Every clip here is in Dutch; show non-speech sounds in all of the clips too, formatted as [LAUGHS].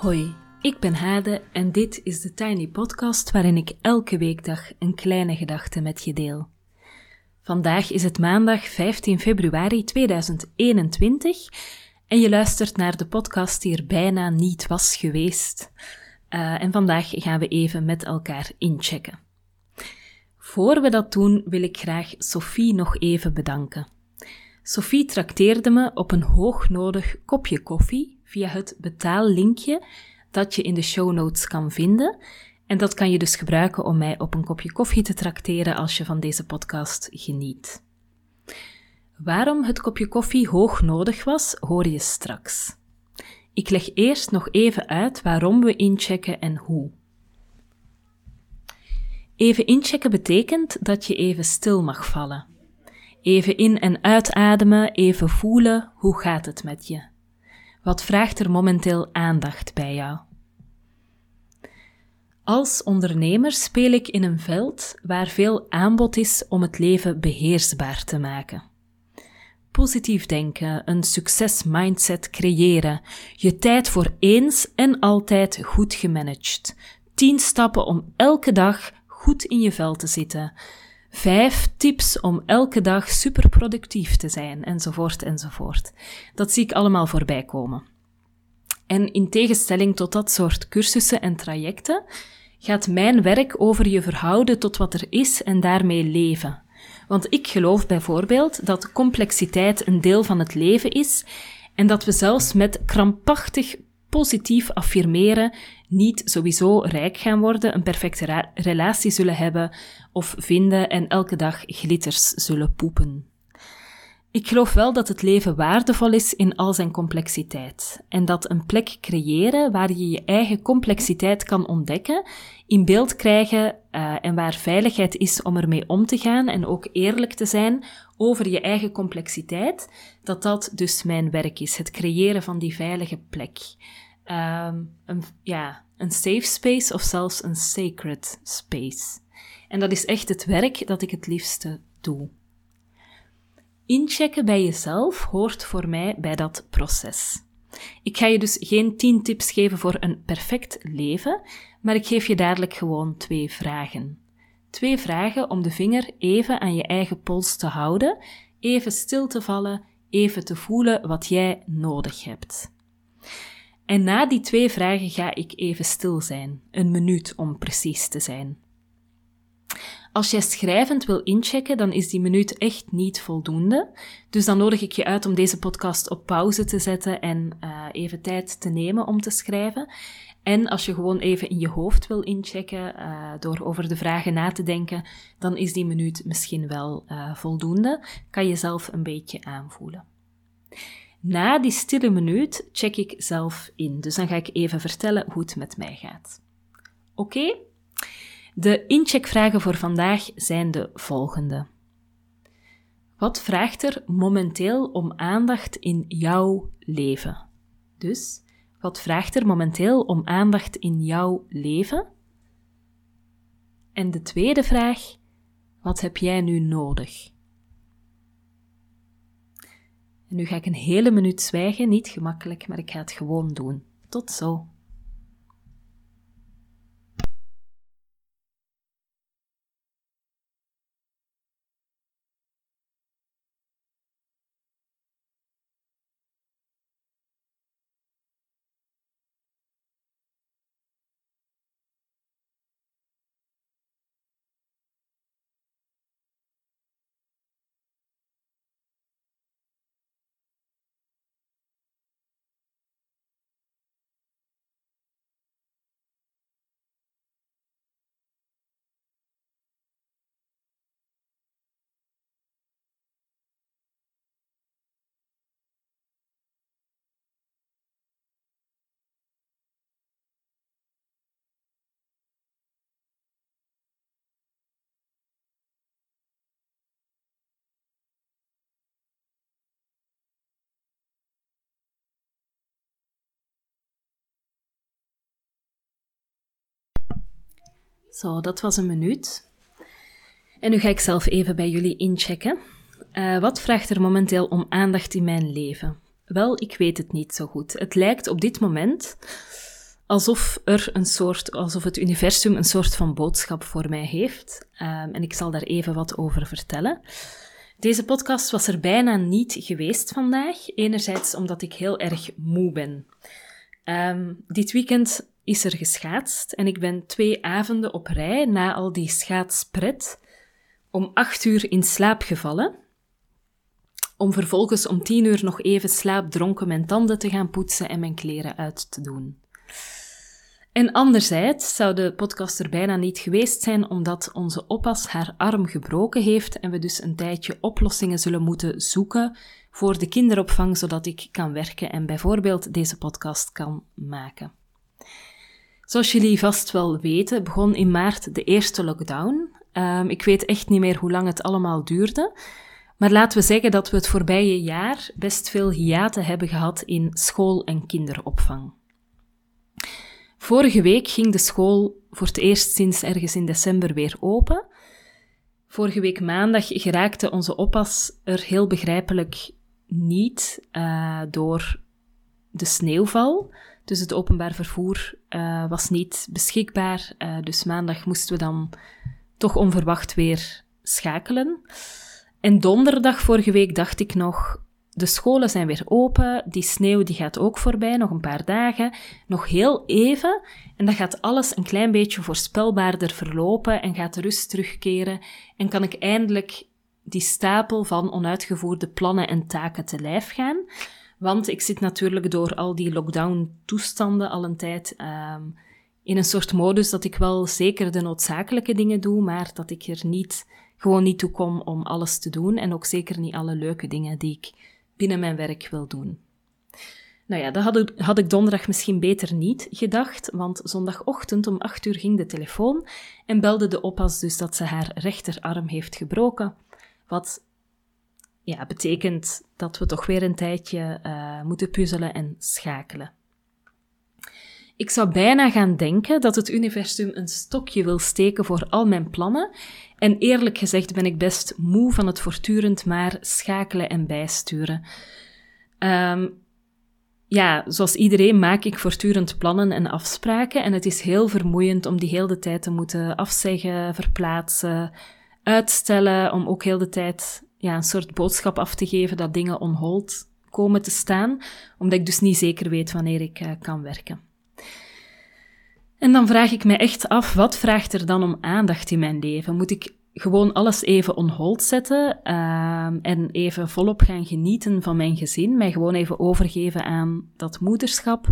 Hoi, ik ben Hade en dit is de Tiny Podcast waarin ik elke weekdag een kleine gedachte met je deel. Vandaag is het maandag 15 februari 2021 en je luistert naar de podcast die er bijna niet was geweest. Uh, en vandaag gaan we even met elkaar inchecken. Voor we dat doen, wil ik graag Sophie nog even bedanken. Sophie trakteerde me op een hoognodig kopje koffie via het betaallinkje dat je in de show notes kan vinden. En dat kan je dus gebruiken om mij op een kopje koffie te trakteren als je van deze podcast geniet. Waarom het kopje koffie hoog nodig was, hoor je straks. Ik leg eerst nog even uit waarom we inchecken en hoe. Even inchecken betekent dat je even stil mag vallen. Even in- en uitademen, even voelen hoe gaat het met je. Wat vraagt er momenteel aandacht bij jou? Als ondernemer speel ik in een veld waar veel aanbod is om het leven beheersbaar te maken. Positief denken, een succesmindset creëren, je tijd voor eens en altijd goed gemanaged. 10 stappen om elke dag goed in je vel te zitten. Vijf tips om elke dag superproductief te zijn, enzovoort, enzovoort. Dat zie ik allemaal voorbij komen. En in tegenstelling tot dat soort cursussen en trajecten, gaat mijn werk over je verhouden tot wat er is en daarmee leven. Want ik geloof bijvoorbeeld dat complexiteit een deel van het leven is en dat we zelfs met krampachtig positief affirmeren niet sowieso rijk gaan worden, een perfecte relatie zullen hebben of vinden en elke dag glitters zullen poepen. Ik geloof wel dat het leven waardevol is in al zijn complexiteit en dat een plek creëren waar je je eigen complexiteit kan ontdekken, in beeld krijgen uh, en waar veiligheid is om ermee om te gaan en ook eerlijk te zijn over je eigen complexiteit, dat dat dus mijn werk is, het creëren van die veilige plek. Um, een, ja, een safe space of zelfs een sacred space. En dat is echt het werk dat ik het liefste doe. Inchecken bij jezelf hoort voor mij bij dat proces. Ik ga je dus geen 10 tips geven voor een perfect leven, maar ik geef je dadelijk gewoon twee vragen. Twee vragen om de vinger even aan je eigen pols te houden, even stil te vallen, even te voelen wat jij nodig hebt. En na die twee vragen ga ik even stil zijn, een minuut om precies te zijn. Als jij schrijvend wil inchecken, dan is die minuut echt niet voldoende. Dus dan nodig ik je uit om deze podcast op pauze te zetten en uh, even tijd te nemen om te schrijven. En als je gewoon even in je hoofd wil inchecken uh, door over de vragen na te denken, dan is die minuut misschien wel uh, voldoende. Kan je zelf een beetje aanvoelen. Na die stille minuut check ik zelf in. Dus dan ga ik even vertellen hoe het met mij gaat. Oké? De incheckvragen voor vandaag zijn de volgende. Wat vraagt er momenteel om aandacht in jouw leven? Dus, wat vraagt er momenteel om aandacht in jouw leven? En de tweede vraag, wat heb jij nu nodig? En nu ga ik een hele minuut zwijgen, niet gemakkelijk, maar ik ga het gewoon doen. Tot zo. Zo, dat was een minuut. En nu ga ik zelf even bij jullie inchecken. Uh, wat vraagt er momenteel om aandacht in mijn leven? Wel, ik weet het niet zo goed. Het lijkt op dit moment alsof er een soort, alsof het universum een soort van boodschap voor mij heeft. Um, en ik zal daar even wat over vertellen. Deze podcast was er bijna niet geweest vandaag. Enerzijds omdat ik heel erg moe ben. Um, dit weekend is er geschaatst en ik ben twee avonden op rij na al die schaatspret om acht uur in slaap gevallen. Om vervolgens om tien uur nog even slaapdronken mijn tanden te gaan poetsen en mijn kleren uit te doen. En anderzijds zou de podcast er bijna niet geweest zijn omdat onze oppas haar arm gebroken heeft en we dus een tijdje oplossingen zullen moeten zoeken voor de kinderopvang zodat ik kan werken en bijvoorbeeld deze podcast kan maken. Zoals jullie vast wel weten, begon in maart de eerste lockdown. Um, ik weet echt niet meer hoe lang het allemaal duurde. Maar laten we zeggen dat we het voorbije jaar best veel hiaten hebben gehad in school- en kinderopvang. Vorige week ging de school voor het eerst sinds ergens in december weer open. Vorige week maandag geraakte onze oppas er heel begrijpelijk niet uh, door de sneeuwval. Dus het openbaar vervoer uh, was niet beschikbaar. Uh, dus maandag moesten we dan toch onverwacht weer schakelen. En donderdag vorige week dacht ik nog, de scholen zijn weer open, die sneeuw die gaat ook voorbij, nog een paar dagen, nog heel even, en dan gaat alles een klein beetje voorspelbaarder verlopen en gaat de rust terugkeren en kan ik eindelijk die stapel van onuitgevoerde plannen en taken te lijf gaan. Want ik zit natuurlijk door al die lockdown-toestanden al een tijd um, in een soort modus dat ik wel zeker de noodzakelijke dingen doe, maar dat ik er niet, gewoon niet toe kom om alles te doen en ook zeker niet alle leuke dingen die ik binnen mijn werk wil doen. Nou ja, dat had ik, had ik donderdag misschien beter niet gedacht, want zondagochtend om 8 uur ging de telefoon en belde de oppas dus dat ze haar rechterarm heeft gebroken. Wat ja, betekent dat we toch weer een tijdje uh, moeten puzzelen en schakelen. Ik zou bijna gaan denken dat het universum een stokje wil steken voor al mijn plannen. En eerlijk gezegd ben ik best moe van het voortdurend maar schakelen en bijsturen. Um, ja, zoals iedereen maak ik voortdurend plannen en afspraken. En het is heel vermoeiend om die heel de tijd te moeten afzeggen, verplaatsen, uitstellen. Om ook heel de tijd ja, een soort boodschap af te geven dat dingen on hold komen te staan. Omdat ik dus niet zeker weet wanneer ik uh, kan werken. En dan vraag ik me echt af, wat vraagt er dan om aandacht in mijn leven? Moet ik gewoon alles even on hold zetten uh, en even volop gaan genieten van mijn gezin, mij gewoon even overgeven aan dat moederschap?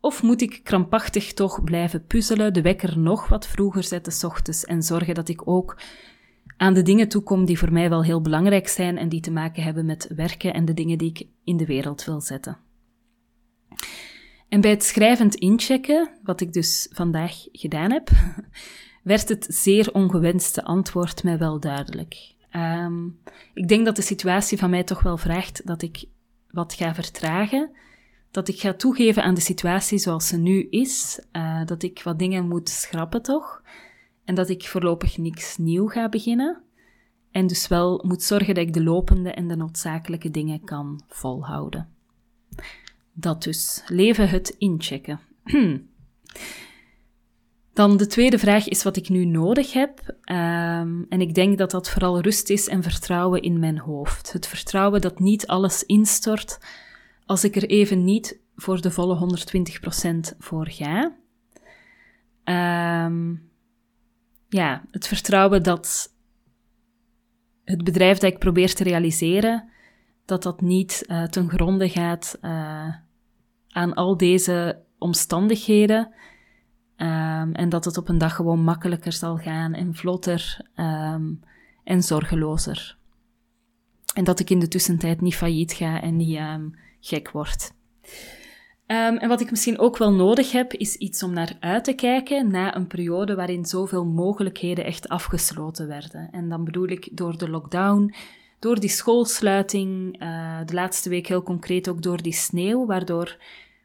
Of moet ik krampachtig toch blijven puzzelen, de wekker nog wat vroeger zetten s ochtends en zorgen dat ik ook aan de dingen toekom die voor mij wel heel belangrijk zijn en die te maken hebben met werken en de dingen die ik in de wereld wil zetten? En bij het schrijvend inchecken, wat ik dus vandaag gedaan heb, [LAUGHS] werd het zeer ongewenste antwoord mij wel duidelijk. Um, ik denk dat de situatie van mij toch wel vraagt dat ik wat ga vertragen, dat ik ga toegeven aan de situatie zoals ze nu is, uh, dat ik wat dingen moet schrappen toch, en dat ik voorlopig niks nieuw ga beginnen. En dus wel moet zorgen dat ik de lopende en de noodzakelijke dingen kan volhouden. Dat dus. Leven het inchecken. [CLEARS THROAT] Dan de tweede vraag is wat ik nu nodig heb. Um, en ik denk dat dat vooral rust is en vertrouwen in mijn hoofd. Het vertrouwen dat niet alles instort als ik er even niet voor de volle 120% voor ga. Um, ja, het vertrouwen dat het bedrijf dat ik probeer te realiseren, dat dat niet uh, ten gronde gaat uh, aan al deze omstandigheden. Um, en dat het op een dag gewoon makkelijker zal gaan en vlotter um, en zorgelozer. En dat ik in de tussentijd niet failliet ga en niet um, gek word. En wat ik misschien ook wel nodig heb, is iets om naar uit te kijken na een periode waarin zoveel mogelijkheden echt afgesloten werden. En dan bedoel ik door de lockdown, door die schoolsluiting, uh, de laatste week heel concreet ook door die sneeuw, waardoor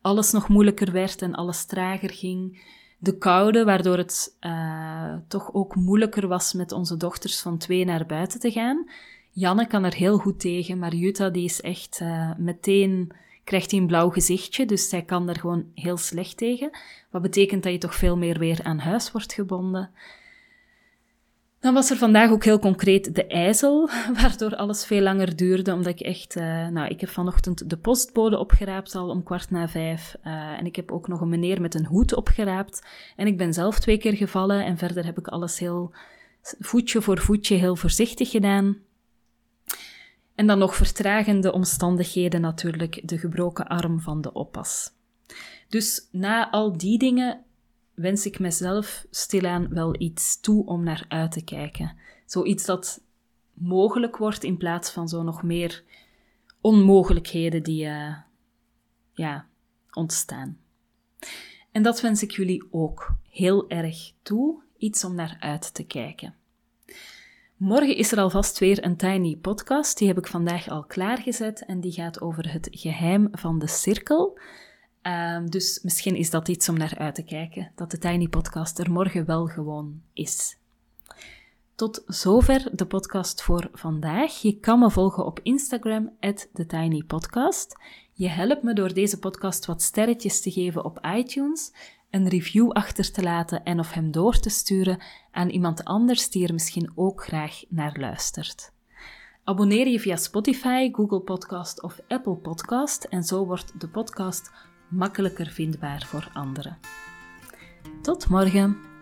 alles nog moeilijker werd en alles trager ging. De koude, waardoor het uh, toch ook moeilijker was met onze dochters van twee naar buiten te gaan. Janne kan er heel goed tegen, maar Jutta die is echt uh, meteen, krijgt hij een blauw gezichtje, dus zij kan er gewoon heel slecht tegen. Wat betekent dat je toch veel meer weer aan huis wordt gebonden. Dan was er vandaag ook heel concreet de ijzel, [LAUGHS] waardoor alles veel langer duurde, omdat ik echt... Uh, nou, ik heb vanochtend de postbode opgeraapt al om kwart na vijf. Uh, en ik heb ook nog een meneer met een hoed opgeraapt. En ik ben zelf twee keer gevallen en verder heb ik alles heel voetje voor voetje heel voorzichtig gedaan. En dan nog vertragende omstandigheden natuurlijk, de gebroken arm van de oppas. Dus na al die dingen wens ik mezelf stilaan wel iets toe om naar uit te kijken. Zoiets dat mogelijk wordt in plaats van zo nog meer onmogelijkheden die uh, ja, ontstaan. En dat wens ik jullie ook heel erg toe, iets om naar uit te kijken. Morgen is er alvast weer een Tiny podcast. Die heb ik vandaag al klaargezet en die gaat over het geheim van de cirkel. Ehm, dus misschien is dat iets om naar uit te kijken, dat de Tiny Podcast er morgen wel gewoon is. Tot zover de podcast voor vandaag. Je kan me volgen op Instagram, TheTinyPodcast. Je helpt me door deze podcast wat sterretjes te geven op iTunes, een review achter te laten en of hem door te sturen aan iemand anders die er misschien ook graag naar luistert. Abonneer je via Spotify, Google Podcast of Apple Podcast en zo wordt de podcast makkelijker vindbaar voor anderen. Tot morgen!